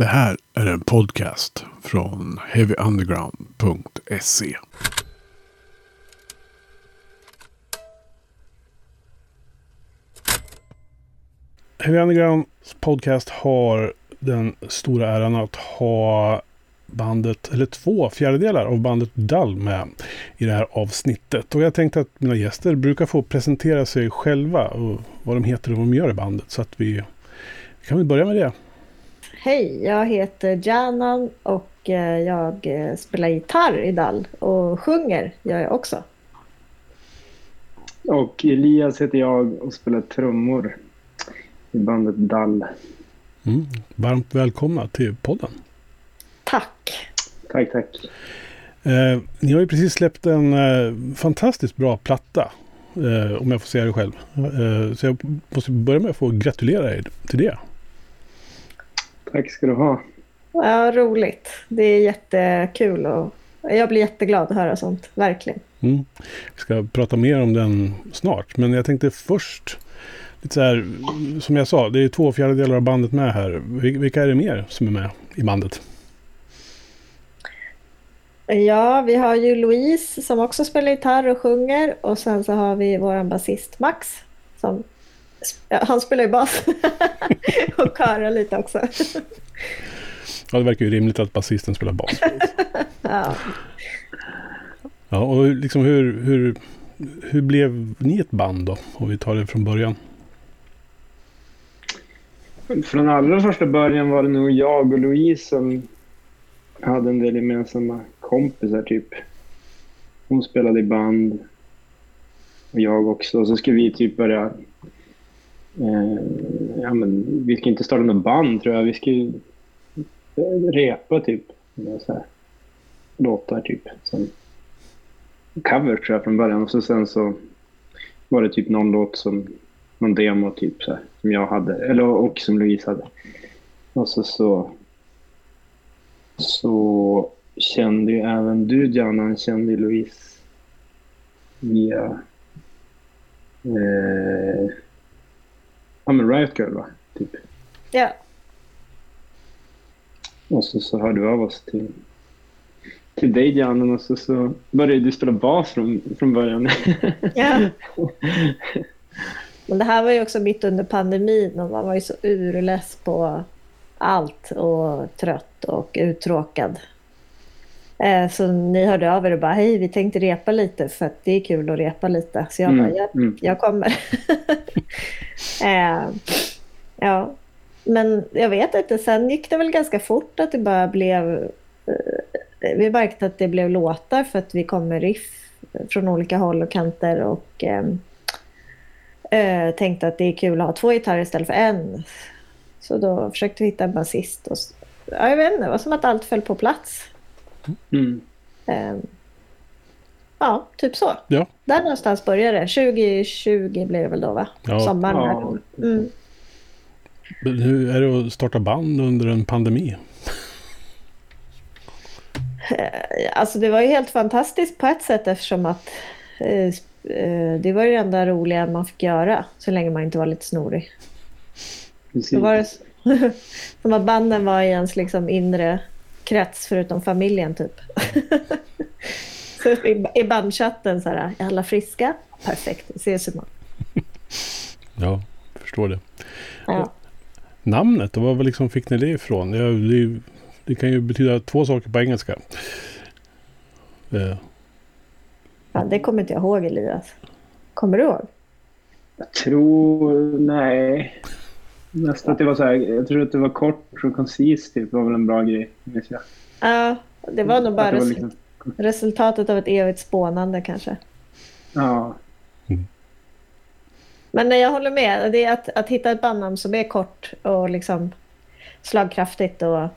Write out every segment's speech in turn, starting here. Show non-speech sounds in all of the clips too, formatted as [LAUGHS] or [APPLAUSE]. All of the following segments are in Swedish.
Det här är en podcast från heavyunderground.se. Heavy Undergrounds podcast har den stora äran att ha bandet, eller två fjärdedelar av bandet Dull med i det här avsnittet. Och jag tänkte att mina gäster brukar få presentera sig själva och vad de heter och vad de gör i bandet. Så att vi kan väl börja med det. Hej, jag heter Janan och eh, jag eh, spelar gitarr i Dall och sjunger gör jag också. Och Elias heter jag och spelar trummor i bandet Dall. Mm. Varmt välkomna till podden. Tack. Tack, tack. Eh, ni har ju precis släppt en eh, fantastiskt bra platta. Eh, om jag får säga det själv. Eh, så jag måste börja med att få gratulera er till det. Tack ska du ha. Ja, roligt. Det är jättekul och jag blir jätteglad att höra sånt. Verkligen. Mm. Ska prata mer om den snart. Men jag tänkte först, lite så här, som jag sa, det är två fjärdedelar av bandet med här. Vilka är det mer som är med i bandet? Ja, vi har ju Louise som också spelar gitarr och sjunger och sen så har vi vår basist Max som han spelar ju bas [LAUGHS] och körar lite också. Ja, det verkar ju rimligt att basisten spelar bas. [LAUGHS] ja. Ja, och liksom hur, hur, hur blev ni ett band då? Om vi tar det från början. Från allra första början var det nog jag och Louise som hade en del gemensamma kompisar typ. Hon spelade i band. Och jag också. Och så skulle vi typ börja... Eh, ja, men, vi ska inte starta något band tror jag. Vi ska ju repa typ. Så här, låtar typ. Sen, cover tror jag från början. Och så sen så var det typ någon låt som någon demo typ så här, som jag hade. Eller och som Louise hade. Och så så så kände ju även du, Janna, kände Louise via eh, ja, men Riot Girl, va? Typ. Ja. Och så, så hörde vi av oss till, till dig, Janne, och så, så började du spela bas från, från början. ja. [LAUGHS] Men det här var ju också mitt under pandemin och man var ju så urless på allt och trött och uttråkad. Eh, så ni hörde av er och bara hej vi tänkte repa lite för att det är kul att repa lite. Så jag mm, bara jag, mm. jag kommer. [LAUGHS] eh, ja, men jag vet inte, sen gick det väl ganska fort att det bara blev eh, vi märkte att det blev låtar för att vi kom med riff från olika håll och kanter och eh, eh tänkte att det är kul att ha två gitarrer istället för en. Så då försökte vi hitta en basist. Och, ja, jag vet inte, det var som att allt föll på plats. Mm. Um, ja, typ så. Ja. Där någonstans började det. 2020 blev det väl då va? Ja. Sommaren. Ja. Mm. Men hur är det att starta band under en pandemi? Alltså det var ju helt fantastiskt på ett sätt eftersom att eh, eh det var ju det enda roliga man fick göra så länge man inte var lite snorig. Precis. Då var det [LAUGHS] som att banden var i ens liksom inre krets förutom familjen typ. [LAUGHS] så i, i bandchatten så här, är alla friska? Perfekt, ses imorgon. Ja, jag förstår det. Ja. Namnet, var liksom fick ni det ifrån? Det, det, det, kan ju betyda två saker på engelska. Det. Ja, det kommer inte jag ihåg Elias. Kommer du ihåg? Jag tror, nej. Nästan att det var så här, jag tror att det var kort och koncist typ, var väl en bra grej. Ja, det var nog bara res liksom... resultatet av ett evigt spånande kanske. Ja. Mm. Men jag håller med, det är att, att hitta ett bandnamn som är kort och liksom slagkraftigt och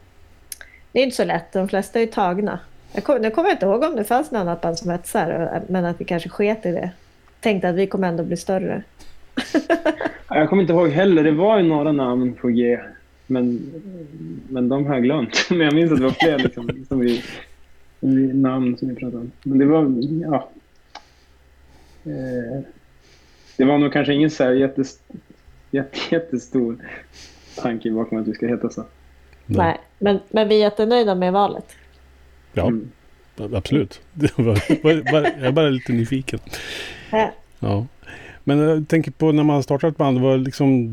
det är inte så lätt, de flesta är tagna. Jag kom, nu kommer jag inte ihåg om det fanns något annat band som hette så här, men att vi kanske sket i det. Tänkte att vi kommer ändå bli större. Jag kommer inte ihåg heller. Det var ju några namn på G. Men, men de har jag glömt. [LAUGHS] Men jag minns att det var fler liksom, som vi, som vi, namn som vi pratade om. Men det var, ja. Eh, det var nog kanske ingen så här jättes, jätte, jättestor tanke bakom att vi ska heta så. Nej, Men, men vi är jättenöjda med valet. Ja, Mm. absolut. [LAUGHS] Jag är bara lite nyfiken. Ja. Men jag tänker på när man startar ett band. Vad liksom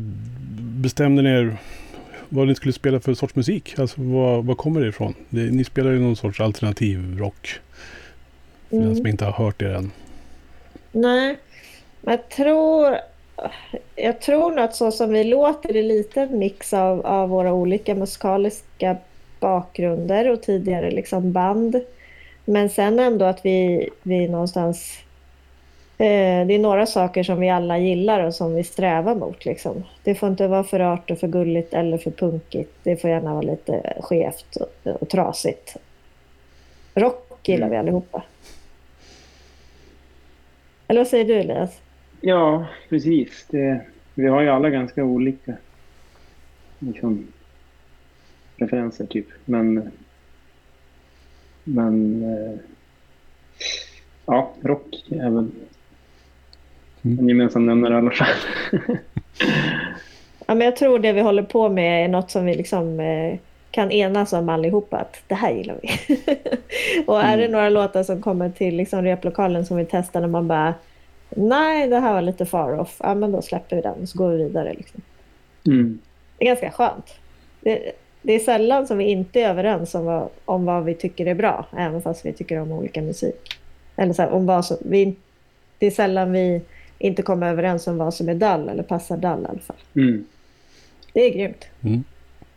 bestämde ni er vad ni skulle spela för sorts musik? Alltså vad, vad kommer det ifrån? Det, ni spelar ju någon sorts alternativ rock. För den Mm. som inte har hört er än. Nej, jag tror, jag tror nog att så som vi låter är lite en mix av, av våra olika musikaliska bakgrunder och tidigare liksom band. Men sen ändå att vi, vi någonstans... Eh, det är några saker som vi alla gillar och som vi strävar mot. Liksom. Det får inte vara för rart och för gulligt eller för punkigt. Det får gärna vara lite skevt och, och trasigt. Rock gillar vi allihopa. Eller vad säger du Elias? Ja, precis. Det, vi har ju alla ganska olika liksom, preferenser, typ. Men, men eh, ja, rock är väl Mm. En gemensam nämnare i alla fall. [LAUGHS] Ja, men jag tror det vi håller på med är något som vi liksom eh, kan enas om allihopa att det här gillar vi. [LAUGHS] och är det några låtar som kommer till liksom replokalen som vi testar när man bara nej det här var lite far off, ja men då släpper vi den och så går vi vidare. Liksom. Mm. Det är ganska skönt. Det, det är sällan som vi inte är överens om vad, om vad vi tycker är bra, även fast vi tycker om olika musik. Eller så här, om vad som, vi, det är sällan vi inte kommer överens om vad som är dall eller passar dall i alla fall. Mm. Det är grymt. Mm.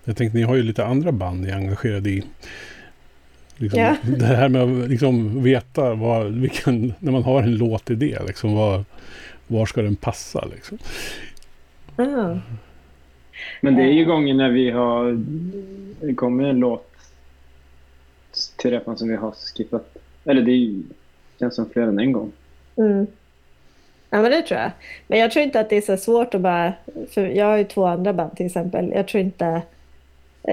Jag tänkte, ni har ju lite andra band ni är engagerade i. Liksom, Ja. [LAUGHS] Det här med att liksom veta vad, vilken, när man har en låtidé, liksom, var, var ska den passa? Liksom. Ah. Men det är ju gånger när vi har... Det kommer en låt till repan som vi har skippat. Eller det är ju, känns som fler än en gång. Mm. Ja, men det tror jag. Men jag tror inte att det är så svårt att bara... För jag har ju två andra band till exempel. Jag tror inte...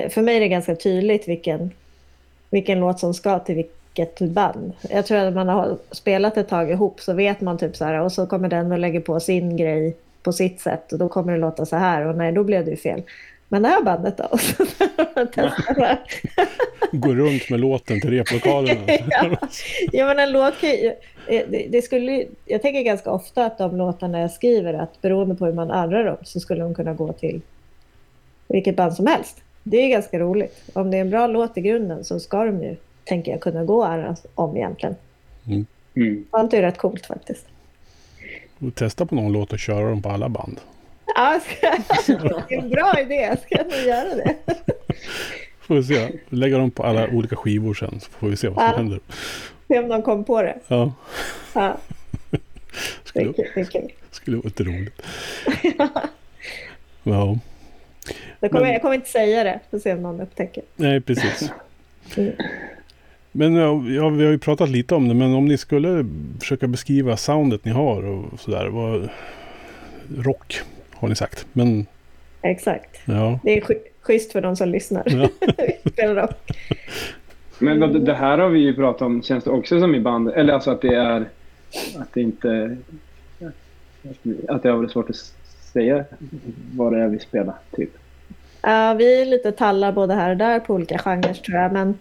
För mig är det ganska tydligt vilken, vilken låt som ska till vilket band. Jag tror att man har spelat ett tag ihop så vet man typ så här och så kommer den och lägger på sin grej på sitt sätt och då kommer det låta så här och nej, då blev det ju fel. Men det här bandet då? Och så. Gå runt med låten till replokalerna. [LAUGHS] ja. ja, men en låt kan ju, eh, det, det skulle, Jag tänker ganska ofta att de låtarna jag skriver, att beroende på hur man arrar dem så skulle de kunna gå till vilket band som helst. Det är ganska roligt. Om det är en bra låt i grunden så ska de ju, tänker jag, kunna gå och arras om egentligen. Mm. Sånt är ju rätt coolt faktiskt. Och testa på någon låt och köra dem på alla band. Ja, [LAUGHS] det är en bra idé. Jag ska nog göra det. [LAUGHS] Får vi se. Lägga dem på alla olika skivor sen så får vi se vad som Ja. händer. Se om de kom på det. Ja, Ja, det [LAUGHS] skulle, är kul. Det är kul. skulle vara lite roligt. [LAUGHS] Ja, Jag kommer, Men- jag kommer inte säga det. Får se om någon upptäcker. nej precis. [LAUGHS] Mm. Men ja, vi har ju pratat lite om det, men om ni skulle försöka beskriva soundet ni har och sådär. Vad, rock har ni sagt, men Exakt. ja. Det är schysst för de som lyssnar. ja. [LAUGHS] Spelar rock. Men det här har vi ju pratat om, känns det också som i band, eller alltså att det är, att det inte, att det har varit svårt att säga vad det är vi spelar, typ. Ja, vi är lite tallar både här och där på olika genrer tror jag. Men,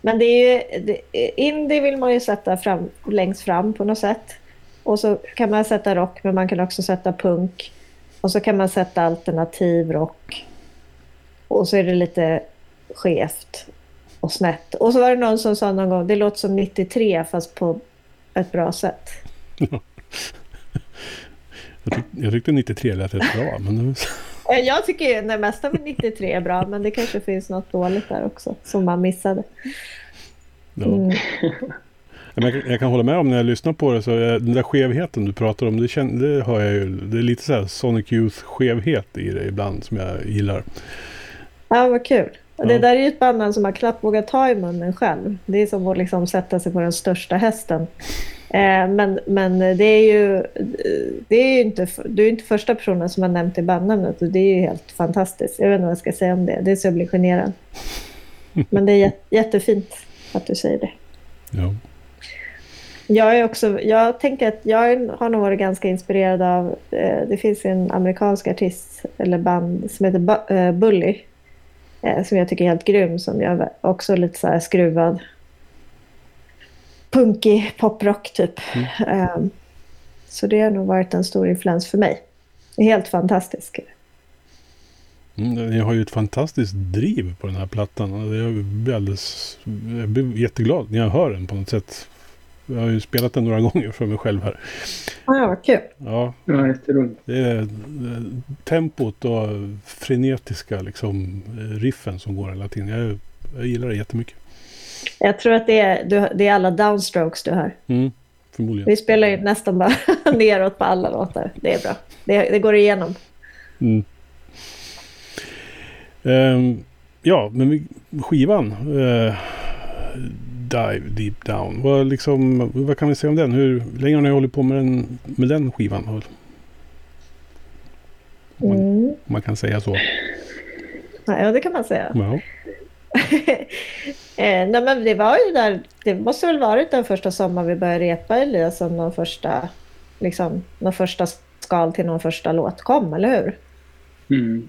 men det är ju, det, indie vill man ju sätta fram, längst fram på något sätt. Och så kan man sätta rock, men man kan också sätta punk. Och så kan man sätta alternativ rock. Och så är det lite skevt och snett. Och så var det någon som sa någon gång, det låter som 93 fast på ett bra sätt. [LAUGHS] Jag, tyck, jag tyckte 93 lät rätt bra, men [LAUGHS] Eh, Jag tycker det mesta med 93 är bra, men det kanske finns något dåligt där också som man missade. Mm. Jag, kan- hålla med om när jag lyssnar på det så eh, den där skevheten du pratar om, det, känn, det hör jag ju. Det är lite så här Sonic Youth-skevhet i det ibland som jag gillar. Ja, vad kul. Och Det där är ju ett band som man knappt vågar ta i munnen själv. Det är som att liksom sätta sig på den största hästen. Eh, men, men det är ju, det är ju inte, du är inte första personen som har nämnt det bandnamnet och det är ju helt fantastiskt. Jag vet inte vad jag ska säga om det. Det är så jag blir generad. [LAUGHS] Men det är jät- jättefint att du säger det. Ja. Jag, är också, jag tänker att jag har nog varit ganska inspirerad av... Eh, det finns en amerikansk artist eller band som heter Bu- eh, Bully. Eh, som jag tycker är helt grym, som jag också lite så här skruvad punkig poprock typ. Mm. Eh, så det har nog varit en stor influens för mig. Helt fantastisk. Mm, ni har ju ett fantastiskt driv på den här plattan. Jag blir, alldeles, jag blir jätteglad när jag hör den på något sätt. Jag har ju spelat den några [LAUGHS] gånger för mig själv här. Ja, vad kul. Ja, Ja, jätteroligt. det är eh, tempot och frenetiska liksom, eh, riffen som går hela tiden. Jag, jag gillar det jättemycket. Jag tror att det är, du, det är alla downstrokes du hör. Mm, förmodligen. Vi spelar ju nästan bara [LAUGHS] neråt på alla låtar. Det är bra. Det, det går igenom. Mm. Ehm, ja, men vi- skivan. eh, Dive Deep Down. Vad, liksom, vad kan vi säga om den? Hur länge har ni hållit på med den, med den skivan? Om man, Mm. om man kan säga så. Ja, det kan man säga. Ja. [LAUGHS] Eh, nej, men det var ju där, det måste väl varit den första sommaren vi började repa Elias som någon första, liksom, någon första skal till någon första låt kom, eller hur? Mm.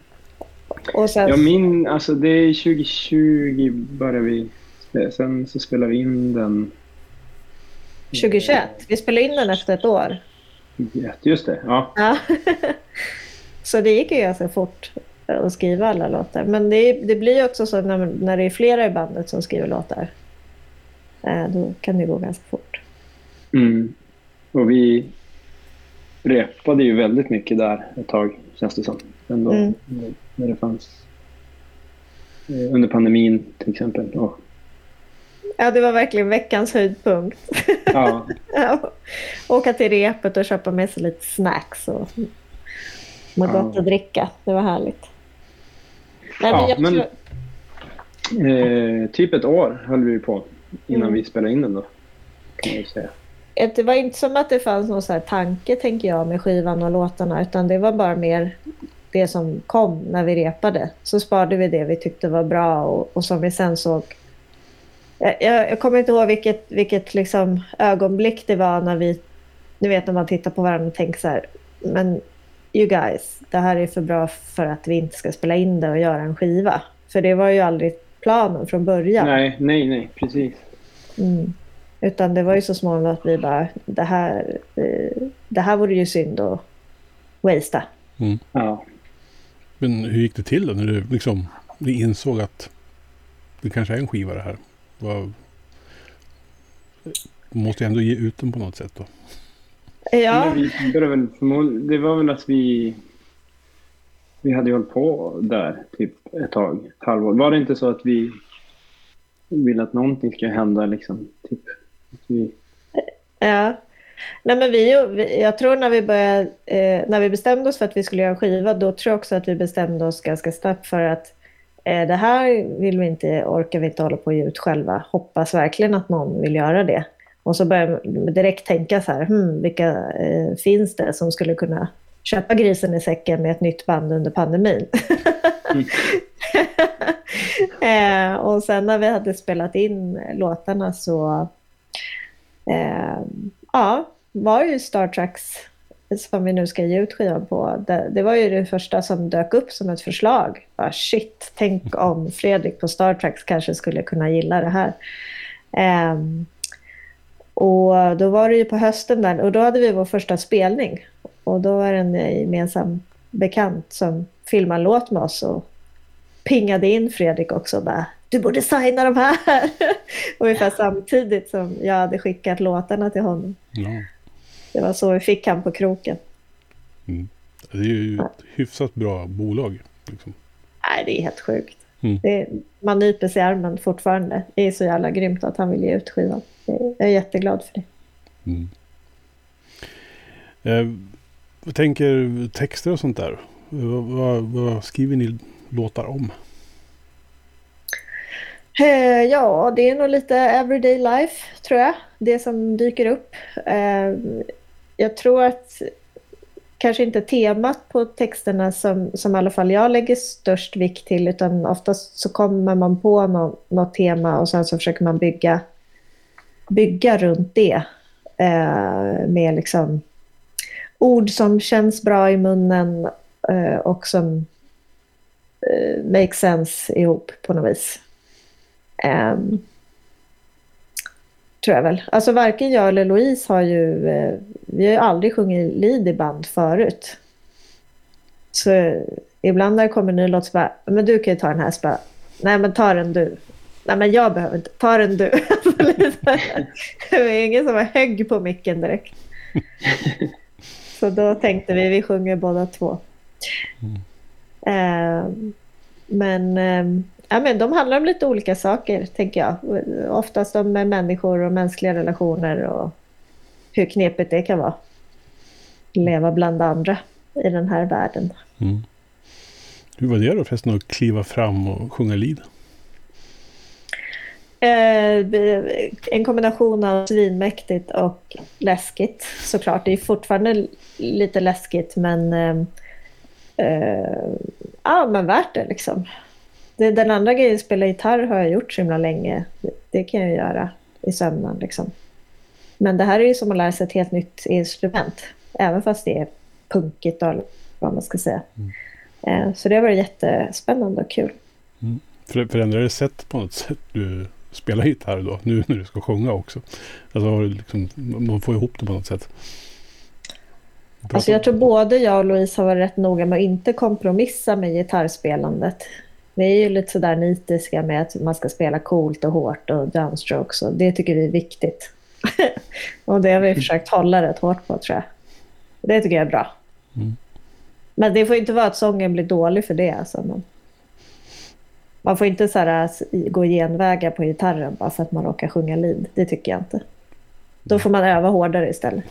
Och sen, Ja, min, alltså det är 2020 började vi. Sen så spelade vi in den. 2021, vi spelade in den efter ett år. Just det, ja. Ja. [LAUGHS] så det gick ju ganska fort att skriva alla låtar. Men det, det blir ju också så när, när det är flera i bandet som skriver låtar. Eh, då kan det gå ganska fort. Mm. Och vi repade ju väldigt mycket där ett tag, känns det som. Ändå, Mm. När det fanns. eh, Under pandemin till exempel. Och, Ja, det var verkligen veckans höjdpunkt. ja, [LAUGHS] Ja, Åka till repet och köpa med sig lite snacks och må Ja. gott att dricka. Det var härligt. Nej, Ja, men- tror, eh, typ ett år höll vi på innan Mm. vi spelade in den då. Det var inte som att det fanns någon så här tanke, tänker jag, med skivan och låtarna. Utan det var bara mer det som kom när vi repade. Så sparade vi det vi tyckte var bra och, och som vi sen såg. Jag, jag, kommer inte ihåg vilket, vilket liksom ögonblick det var när vi... Ni vet när man tittar på varandra och tänker så här. Men you guys, det här är för bra för att vi inte ska spela in det och göra en skiva. För det var ju aldrig planen från början. Nej, nej, nej, precis. Mm. Utan det var ju så småningom att vi bara, det här, eh, det här vore ju synd att wastea. Ja. Men hur gick det till då när du liksom ni insåg att det kanske är en skiva det här? Vad, måste ändå ge ut den på något sätt då. Ja, det var väl att vi vi hade ju hållit på där typ ett tag, ett halvår. Var det inte så att vi ville att någonting ska hända liksom? Typ, att vi, ja. Nej, men vi, jag tror när vi, började, eh, när vi bestämde oss för att vi skulle göra en skiva, då tror jag också att vi bestämde oss ganska snabbt för att Eh, det här vill vi inte, orkar vi inte hålla på och ge ut själva. Hoppas verkligen att någon vill göra det. Och så började man direkt tänka så här, hmm, vilka eh, finns det som skulle kunna köpa grisen i säcken med ett nytt band under pandemin? [LAUGHS] eh, och sen när vi hade spelat in låtarna så eh, ja, var ju Star Treks som vi nu ska ge ut skivan på. Det, det var ju det första som dök upp som ett förslag. Bara, shit, tänk om Fredrik på Star Trek kanske skulle kunna gilla det här. Ehm, och då var det ju på hösten där och då hade vi vår första spelning. Och då var det en gemensam bekant som filmade en låt med oss och pingade in Fredrik också och bara du borde signa de här. [LAUGHS] Ungefär samtidigt som jag hade skickat låtarna till honom. Ja. Det var så vi fick han på kroken. Det är ju ett hyfsat bra bolag. Liksom. Nej, det är helt sjukt. Mm. Det, man nyper sig i armen fortfarande. Det är så jävla grymt att han vill ge ut skivan. Jag är jätteglad för det. Mm. Eh, vad tänker texter och sånt där? Vad, vad, vad skriver ni låtar om? Eh, ja, det är nog lite everyday life, tror jag. Det som dyker upp. Jag tror att kanske inte temat på texterna som, som i alla fall jag lägger störst vikt till, utan oftast så kommer man på nå, något tema och sen så försöker man bygga, bygga runt det. Eh, med liksom ord som känns bra i munnen eh, och som eh, make sense ihop på något vis. Um, tror jag väl. Alltså varken jag eller Louise har ju, uh, vi har ju aldrig sjungit lead i band förut. Så ibland när det kommer en ny låt så bara, men du kan ju ta den här. Så bara, Nej men ta den du. Nej men jag behöver inte, ta den du. [LAUGHS] det var ingen som var högg på micken direkt. Så då tänkte vi, vi sjunger båda två. Mm. Uh, men, uh, ja, men de handlar om lite olika saker, tänker jag. Oftast om människor och mänskliga relationer och hur knepigt det kan vara. Leva bland andra i den här världen. Mm. Hur var det då förresten att kliva fram och sjunga lead? Eh, en kombination av svinmäktigt och läskigt såklart. Det är fortfarande lite läskigt men eh, eh, ja, men värt det liksom. Den andra grejen, spela gitarr, har jag gjort så himla länge. Det, det kan jag göra i sömnen liksom. Men det här är ju som att lära sig ett helt nytt instrument. Även fast det är punkigt och vad man ska säga. Mm. Eh, så det har varit jättespännande och kul. Mm. Förändrar det sätt på något sätt du spelar gitarr då? Nu när du ska sjunga också. Alltså liksom, man får ihop det på något sätt. Alltså jag tror både jag och Louise har varit rätt noga med att inte kompromissa med gitarrspelandet. Vi är ju lite sådär nitiska med att man ska spela coolt och hårt och downstrokes och det tycker vi är viktigt. [LAUGHS] och det har vi försökt hålla rätt hårt på tror jag. Det tycker jag är bra. Mm. Men det får inte vara att sången blir dålig för det. Alltså. Man, man får inte så här, gå genvägar på gitarren bara för att man råkar sjunga lead. Det tycker jag inte. Då får man öva hårdare istället.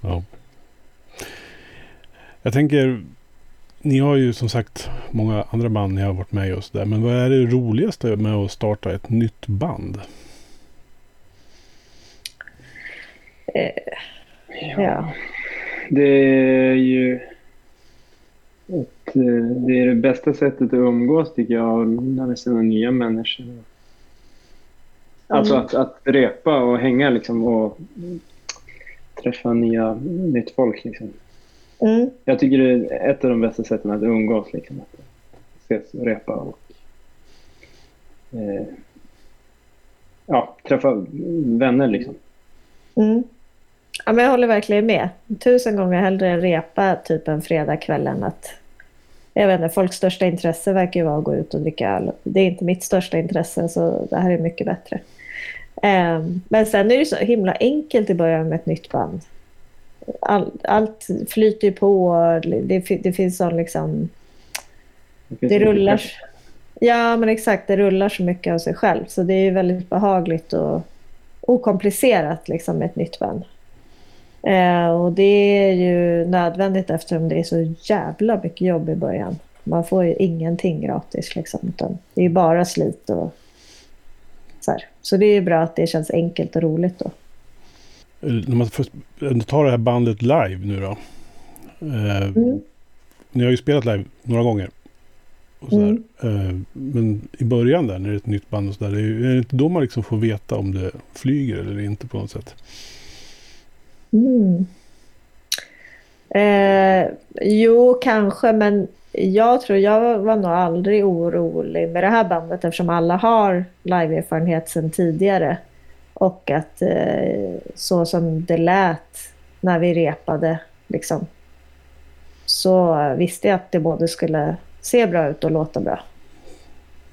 Ja. Jag tänker, ni har ju som sagt många andra band ni har varit med i och där. Men vad är det roligaste med att starta ett nytt band? Eh, ja. ja. Det är ju ett, eh, det är det bästa sättet att umgås tycker jag, lära känna nya människor. Mm. Alltså att, att repa och hänga liksom och träffa nya, nytt folk. Liksom. Mm. Jag tycker det är ett av de bästa sätten att umgås. Liksom, att ses och repa och eh, ja, träffa vänner. Liksom. Mm. Ja, men jag håller verkligen med. Tusen gånger hellre repa typ en fredagkväll än att jag vet inte, folks största intresse verkar ju vara att gå ut och dricka öl. Det är inte mitt största intresse så det här är mycket bättre. Um, men sen är det så himla enkelt i början med ett nytt band. All, allt flyter ju på. Det, det finns sån liksom... Det, det rullar... Ja, men exakt. Det rullar så mycket av sig själv. Så det är ju väldigt behagligt och okomplicerat liksom, med ett nytt band. Eh, och det är ju nödvändigt eftersom det är så jävla mycket jobb i början. Man får ju ingenting gratis liksom. Det är bara slit och så här. Så det är bra att det känns enkelt och roligt då. När man först tar det här bandet live nu då. Eh, mm. Ni har ju spelat live några gånger. Mm. Eh, men i början där när det är ett nytt band och sådär. Är det inte då man liksom får veta om det flyger eller inte på något sätt? Mm. Eh, jo, kanske, men jag tror jag var nog aldrig orolig med det här bandet eftersom alla har liveerfarenhet sedan tidigare. Och att eh, så som det lät när vi repade liksom, så visste jag att det både skulle se bra ut och låta bra.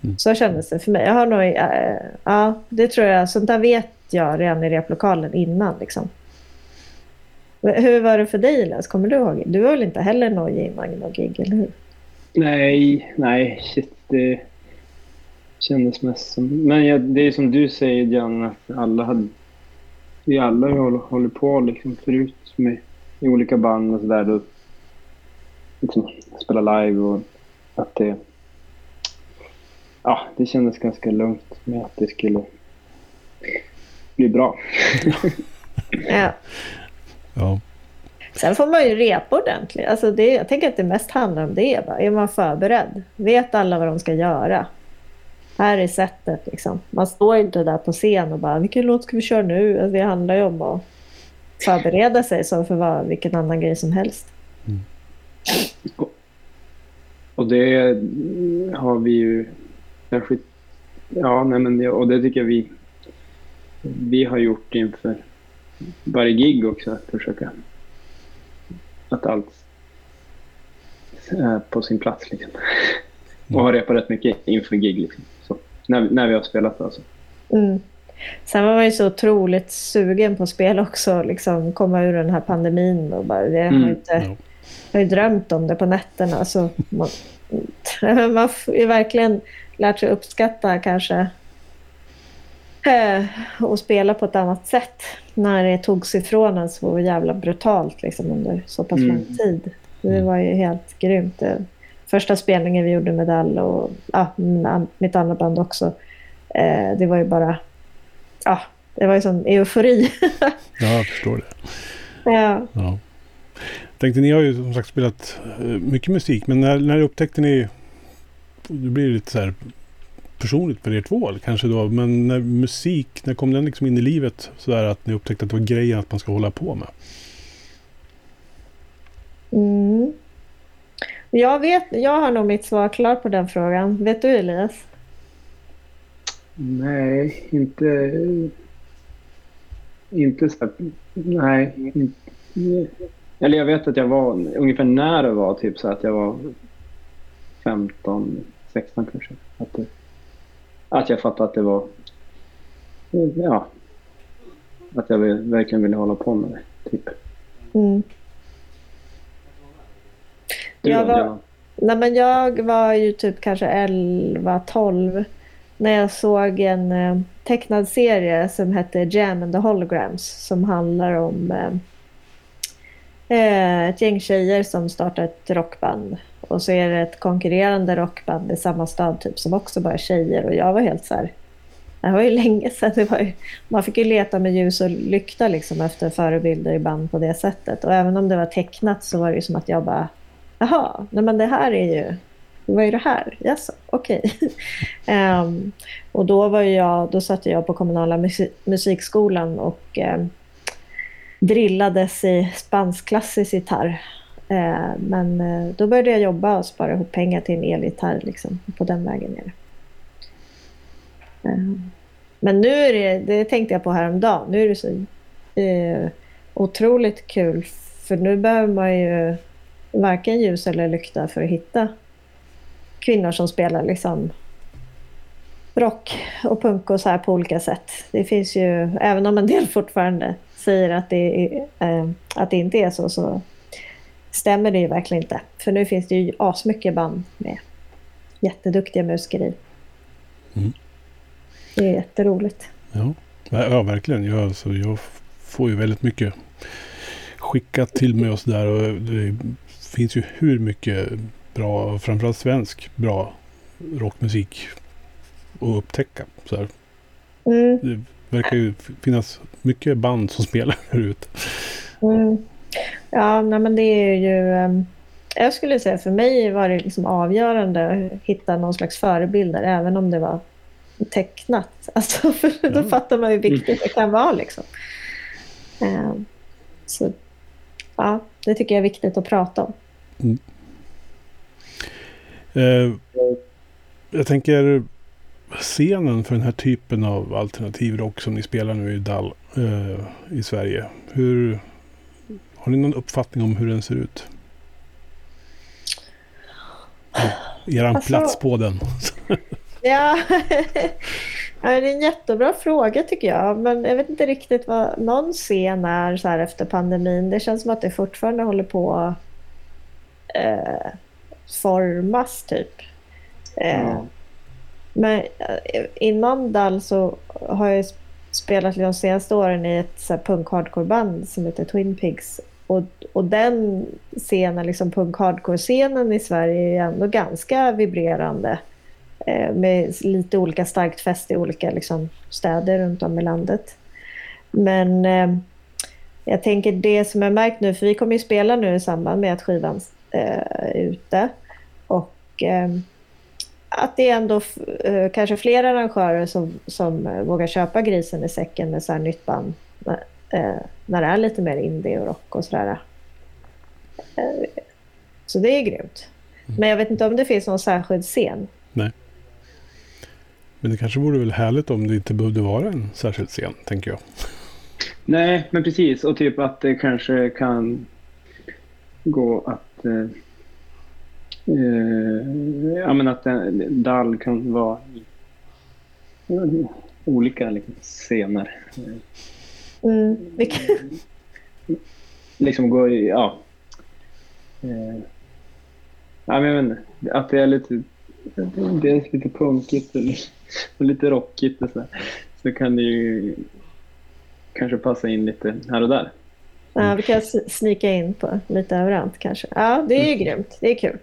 Mm. Så kändes det för mig. Jag har nog, äh, ja, det tror jag, sånt där vet jag redan i replokalen innan. Liksom. Hur var det för dig Elias? Kommer du ihåg? Du var väl inte heller nojig i Magno-gig, eller hur? Nej, nej, shit. Det kändes mest som... Men ja, det är som du säger, Jan, att alla hade... Vi alla håller, håller på liksom förut med i olika band och sådär. Liksom, spela live och att det... Ja, det kändes ganska lugnt med att det skulle bli bra. [LAUGHS] ja. Ja. Sen får man ju repa ordentligt. Alltså det, jag tänker att det mest handlar om det. Bara. Är man förberedd? Vet alla vad de ska göra? Här är sättet. Liksom. Man står inte där på scen och bara vilken låt ska vi köra nu? Alltså, det handlar ju om att förbereda sig som för vad, vilken annan grej som helst. Mm. Och det har vi ju särskilt... Ja, nej men det, och det tycker jag vi, vi har gjort inför varje gig också. Att försöka att allt är på sin plats. Liksom. Och har repat rätt mycket inför gig. Liksom. När, när vi har spelat alltså. Mm. Sen var man ju så otroligt sugen på spel också, liksom komma ur den här pandemin. Och bara, Mm. har inte, jag har ju drömt om det på nätterna. Så man, [LAUGHS] man har ju verkligen lärt sig uppskatta kanske eh, och spela på ett annat sätt när det togs ifrån en så jävla brutalt liksom, under så pass Mm. lång tid. Det var ju helt grymt. Det- Första spelningen vi gjorde med Dall och ja, mitt andra band också. Eh, det var ju bara... Ja, det var ju sån eufori. Ja, jag förstår det. [LAUGHS] ja. Ja. Tänkte, ni har ju som sagt spelat eh, mycket musik, men när, när upptäckte ni... Det blir lite så här personligt för er två kanske då, men när musik, när kom den liksom in i livet så där att ni upptäckte att det var grejen att man ska hålla på med? Mm. Jag, vet, jag har nog mitt svar klart på den frågan. Vet du Elias? Nej, inte... Inte så Nej. Inte, eller jag vet att jag var ungefär när det var, typ så att jag var 15, 16 kanske. Att, det, att jag fattade att det var... Ja. Att jag verkligen ville hålla på med det. Typ. Mm. Du Jag var-. Nej, men jag var ju typ kanske 11-12 när jag såg en eh, tecknad serie som hette Jam and the Holograms som handlar om eh, eh, ett gäng tjejer som startar ett rockband. Och så är det ett konkurrerande rockband i samma stad typ som också bara är tjejer. Och jag var helt så här... Det var ju [LAUGHS] länge sedan. Det var ju, man fick ju leta med ljus och lykta liksom efter förebilder i band på det sättet. Och även om det var tecknat så var det ju som att jag bara Jaha, nej men det här är ju... Vad är det här? Jaså, okej. [LAUGHS] Ehm, och då var jag, då satt jag på kommunala musik, musikskolan och ehm, um, drillades i spanskklassisk gitarr. Eh, men eh, då började jag jobba och spara ihop pengar till en elgitarr liksom, på den vägen är det. Ehm, men nu är det, det tänkte jag på häromdagen, nu är det så eh, otroligt kul för nu behöver man ju varken ljus eller lykta för att hitta kvinnor som spelar liksom rock och punk och så här på olika sätt. Det finns ju, även om en del [LAUGHS] fortfarande säger att det, är, eh, att det inte är så, så stämmer det ju verkligen inte. För nu finns det ju asmycket band med jätteduktiga musiker i. Mm. Det är jätteroligt. Ja, ja verkligen. Jag, alltså, jag får ju väldigt mycket skickat till mig och sådär. Finns ju hur mycket bra, framförallt svensk, bra rockmusik att upptäcka. Så här. Mm. Det verkar ju finnas mycket band som spelar [LAUGHS] här ute. Mm. Ja, nej, men det är ju... ehm, jag skulle säga för mig var det liksom avgörande att hitta någon slags förebilder, även om det var tecknat. [LAUGHS] Alltså, för då Ja. fattar man hur viktigt det kan vara. Liksom. Ehm, så ja, det tycker jag är viktigt att prata om. Eh, jag tänker scenen för den här typen av alternativ rock som ni spelar nu i Dall eh, i Sverige. Hur, har ni någon uppfattning om hur den ser ut? Eran Alltså- plats på den. [LAUGHS] Ja, [LAUGHS] Ja, det är en jättebra fråga tycker jag. Men jag vet inte riktigt vad någon scen är så här efter pandemin. Det känns som att det fortfarande håller på eh, formas typ. Eh, Ja. Men eh, innan Dall så har jag spelat de senaste åren i ett så här punk-hardcore-band som heter Twin Pigs. Och, och den scenen, liksom punk-hardcore-scenen i Sverige är ändå ganska vibrerande. Eh, med lite olika starkt fäste i olika liksom, städer runt om i landet. Men eh, jag tänker det som jag märkt nu, för vi kommer ju spela nu i samband med att skivan eh, är ute. Och eh, att det är ändå eh, kanske fler arrangörer som, som eh, vågar köpa grisen i säcken med så här nytt band. när- det är lite mer indie och rock och sådär. Så det är grymt. Men jag vet inte om det finns någon särskild scen. Men det kanske vore väl härligt om det inte behövde vara en särskild scen, tänker jag. Nej, men precis. Och typ att det kanske kan gå att... Eh, eh, ja, men att en dall kan vara i olika liksom, scener. Mm. [LAUGHS] Liksom gå i... Ja. Eh, ja, men jag vet inte. Att det är lite... Det är lite punkigt och lite, rockigt och så. Så kan det ju kanske passa in lite här och där. Ja, vi kan snika in på lite överallt kanske. Ja, det är ju grymt. Det är kul.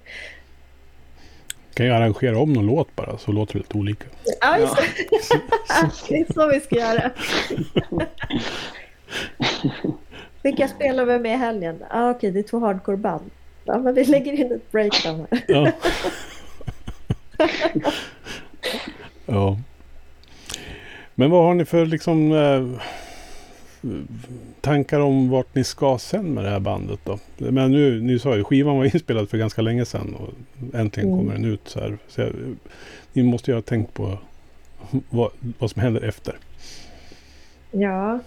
Kan ju arrangera om någon låt bara, så låter det lite olika. Ja, just det. [LAUGHS] det är så vi ska göra. Vilka spelar vi med i helgen? Ah, Okej, det är två hardcore-band. Ja, men vi lägger in ett breakdown här. Ja. [LAUGHS] [LAUGHS] ja. Men vad har ni för liksom eh, tankar om vart ni ska sen med det här bandet då? Men nu, nu sa ju, skivan var inspelad för ganska länge sedan och äntligen Mm. kommer den ut så här. Så jag, ni måste ju ha tänkt på vad, vad som händer efter. Ja.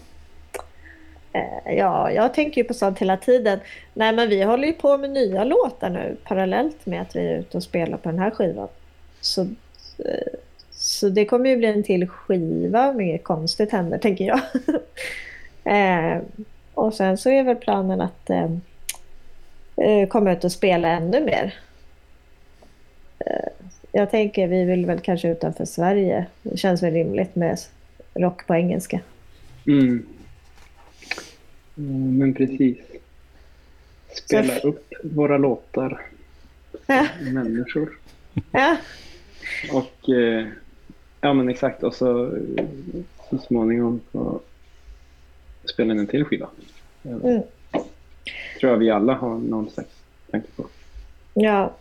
Eh, Ja, jag tänker ju på sånt hela tiden. Nej, men vi håller ju på med nya låtar nu parallellt med att vi är ute och spelar på den här skivan. Så, eh, så det kommer ju bli en till skiva om inget konstigt händer, tänker jag. [LAUGHS] eh, och sen så är väl planen att eh, eh, komma ut och spela ännu mer. Eh, jag tänker vi vill väl kanske utanför Sverige. Det känns väl rimligt med rock på engelska. Mm. Mm, Men precis. Spela Så- upp våra låtar. Ja. Människor. Ja, Och eh, ja men exakt. Och så så småningom få spela in en till skiva. Mm. tror jag vi alla har någon slags tanke på. Ja,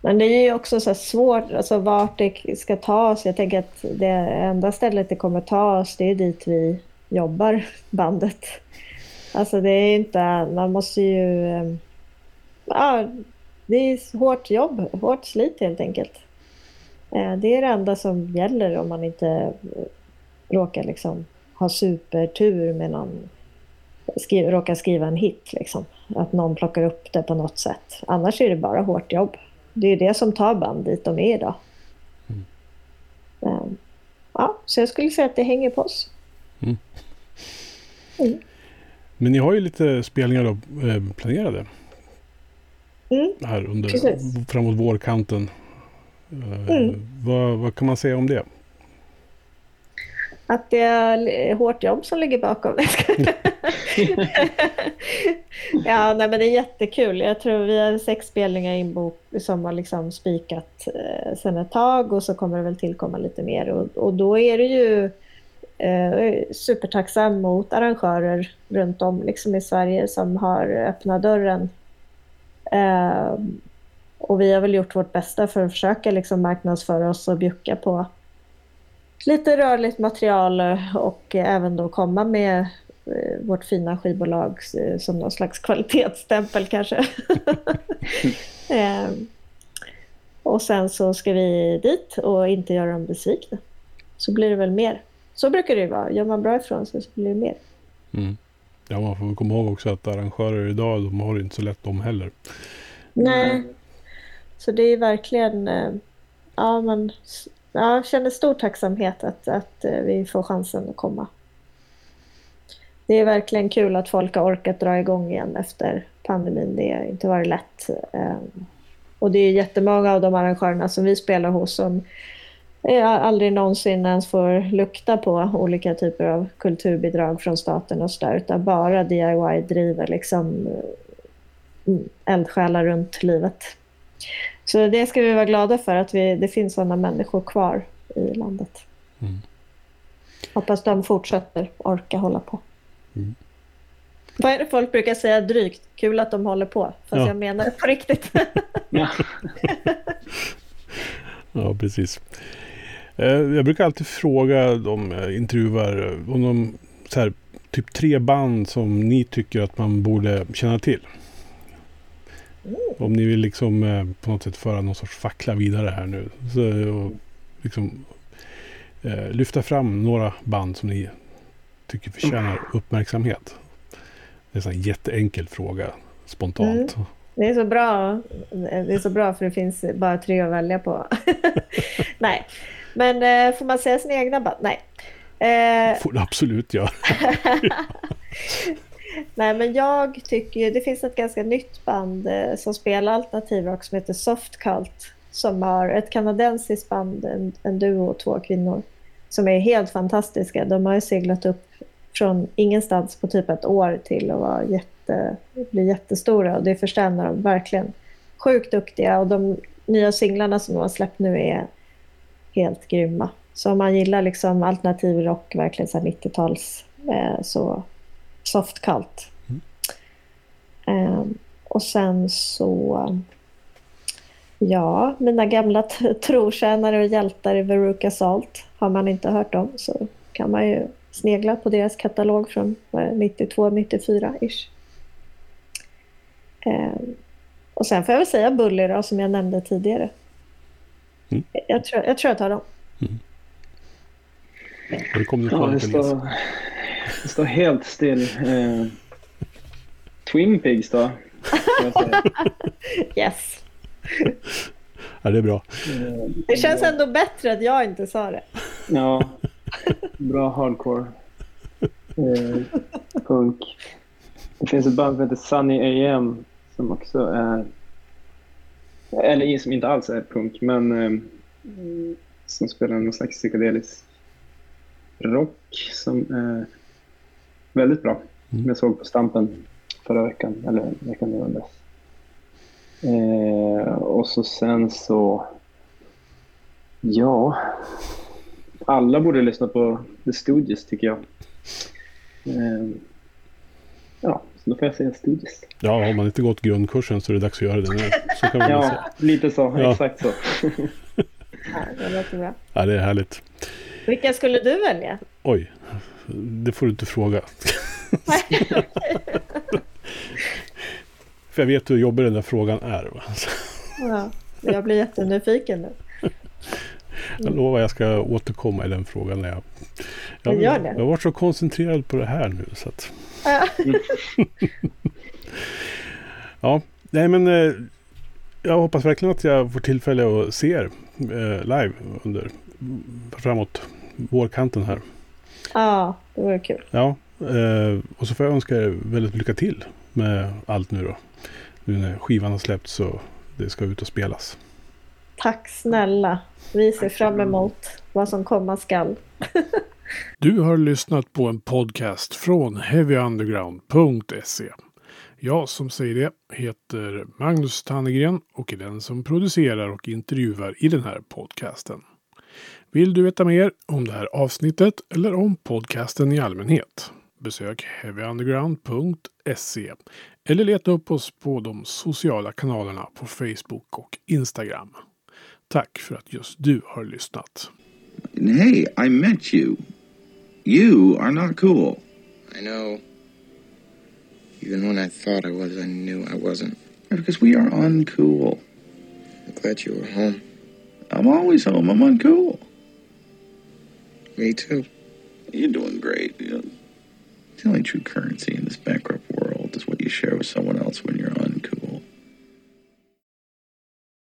men det är ju också så svårt, alltså vart det ska ta oss. Jag tänker att det enda stället det kommer ta oss, det är dit vi jobbar, [LAUGHS] bandet. Alltså det är inte, man måste ju, eh, ja, det är hårt jobb, hårt slit helt enkelt. Eh, Det är det enda som gäller om man inte eh, råkar liksom ha supertur med någon skri- råkar skriva en hit. Liksom. Att någon plockar upp det på något sätt. Annars är det bara hårt jobb. Det är det som tar band dit de är idag. Mm. Ehm, Ja, så jag skulle säga att det hänger på oss. Men ni har ju lite spelningar då, eh, planerade Mm. här under, Precis. framåt vårkanten. Eh, Mm. vad, vad kan man säga om det? Att det är hårt jobb som ligger bakom. [LAUGHS] [LAUGHS] Ja, nej, men det är jättekul. Jag tror vi har sex spelningar inbok som har liksom spikat eh, sedan ett tag och så kommer det väl tillkomma lite mer. Och, och då är det ju eh, supertacksam mot arrangörer runt om liksom i Sverige som har öppnat dörren. Eh, och vi har väl gjort vårt bästa för att försöka liksom marknadsföra oss och bjucka på lite rörligt material eh, och eh, även då komma med eh, vårt fina skivbolag eh, som någon slags [LAUGHS] kvalitetsstämpel kanske. [LAUGHS] Ehm, och sen så ska vi dit och inte göra dem besvikna. Så blir det väl mer. Så brukar det ju vara. Gör man bra ifrån sig så blir det mer. Mm. Ja, man får komma ihåg också att arrangörer idag, de har det inte så lätt de heller. Nej. Så det är verkligen... Eh, ja, man ja, jag känner stor tacksamhet att, att eh, vi får chansen att komma. Det är verkligen kul att folk har orkat dra igång igen efter pandemin. Det har inte varit lätt. Ehm, och det är jättemånga av de arrangörerna som vi spelar hos som eh, aldrig någonsin ens får lukta på olika typer av kulturbidrag från staten och sådär, utan bara DIY driver liksom mm, eldsjälar runt livet. Så det ska vi vara glada för, att vi, det finns sådana människor kvar i landet. Mm. Hoppas de fortsätter orka hålla på. Mm. Vad är det folk brukar säga drygt? Kul att de håller på, fast Ja. jag menar det på riktigt. [LAUGHS] Ja. Ja, precis. Eh, Jag brukar alltid fråga de eh, intervjuar eh, om de här, typ tre band som ni tycker att man borde känna till. Om ni vill liksom eh, på något sätt föra någon sorts fackla vidare här nu. Så, och liksom eh, lyfta fram några band som ni tycker förtjänar uppmärksamhet. Det är en jätteenkel fråga spontant. Mm. Det är så bra. Det är så bra för det finns bara tre att välja på. [LAUGHS] Nej, men eh, får man säga sina egna band? Nej. Eh, Får du absolut göra. [LAUGHS] Nej, men jag tycker det finns ett ganska nytt band eh, som spelar alternativrock som heter Soft Cult. Som har ett kanadensiskt band, en, en duo och två kvinnor. Som är helt fantastiska. De har ju seglat upp från ingenstans på typ ett år till att vara jätte, bli jättestora. Och det förtjänar de verkligen. Sjukt duktiga och de nya singlarna som de har släppt nu är helt grymma. Så om man gillar liksom alternativ rock, verkligen 90-tals, så soft cult. Mm. Um, och sen så... Ja, mina gamla trotjänare och hjältar i Veruca Salt. Har man inte hört dem så kan man ju snegla på deras katalog från 92-94-ish. Um, och sen får jag väl säga Bully då, som jag nämnde tidigare. Mm. Jag, tror, jag tror jag tar dem. Mm. Det kom ja, det, står, det står helt still. Eh, Twin Pigs då? [LAUGHS] yes. Ja, det är bra. Det känns ändå bättre att jag inte sa det. Ja, bra hardcore. Eh, punk. Det finns ett band som heter Sunny AM som också är... Eller som inte alls är punk, men eh, som spelar någon slags psykedelisk rock som är väldigt bra. Mm. Jag såg på Stampen förra veckan, eller veckan innan dess. Eh, och så sen så... Ja... Alla borde lyssna på The Stooges tycker jag. Eh, ja, så då får jag säga Stooges. Ja, har man inte gått grundkursen så är det dags att göra det nu. Så kan man ja, säga. lite så. Ja. Exakt så. ja, det låter bra. Ja, det är härligt. Vilka skulle du välja? Oj, det får du inte fråga. [LAUGHS] För jag vet hur jobbig den där frågan är. Ja, jag blir jättenyfiken nu. Jag lovar jag ska återkomma i den frågan. När jag, jag, det. jag har varit så koncentrerad på det här nu. Så att... [LAUGHS] ja, nej men eh, jag hoppas verkligen att jag får tillfälle att se er eh, live under framåt vårkanten här. Ja, det vore kul. Ja, eh, och så får jag önska er väldigt lycka till med allt nu då. Nu när skivan har släppts så det ska ut och spelas. Tack snälla. Vi ser fram emot vad som komma skall. [LAUGHS] du har lyssnat på en podcast från heavyunderground.se. Jag som säger det heter Magnus Tannegren och är den som producerar och intervjuar i den här podcasten. Vill du veta mer om det här avsnittet eller om podcasten i allmänhet? Besök heavyunderground.se eller leta upp oss på de sociala kanalerna på Facebook och Instagram. Tack för att just du har lyssnat. Hey, I met you. You are not cool. I know. Even when I thought I was, I knew I wasn't. Because we are uncool. I'm glad you were home. I'm always home. I'm on uncool. Me too. You're doing great. The only true currency in this bankrupt world is what you share with someone else when you're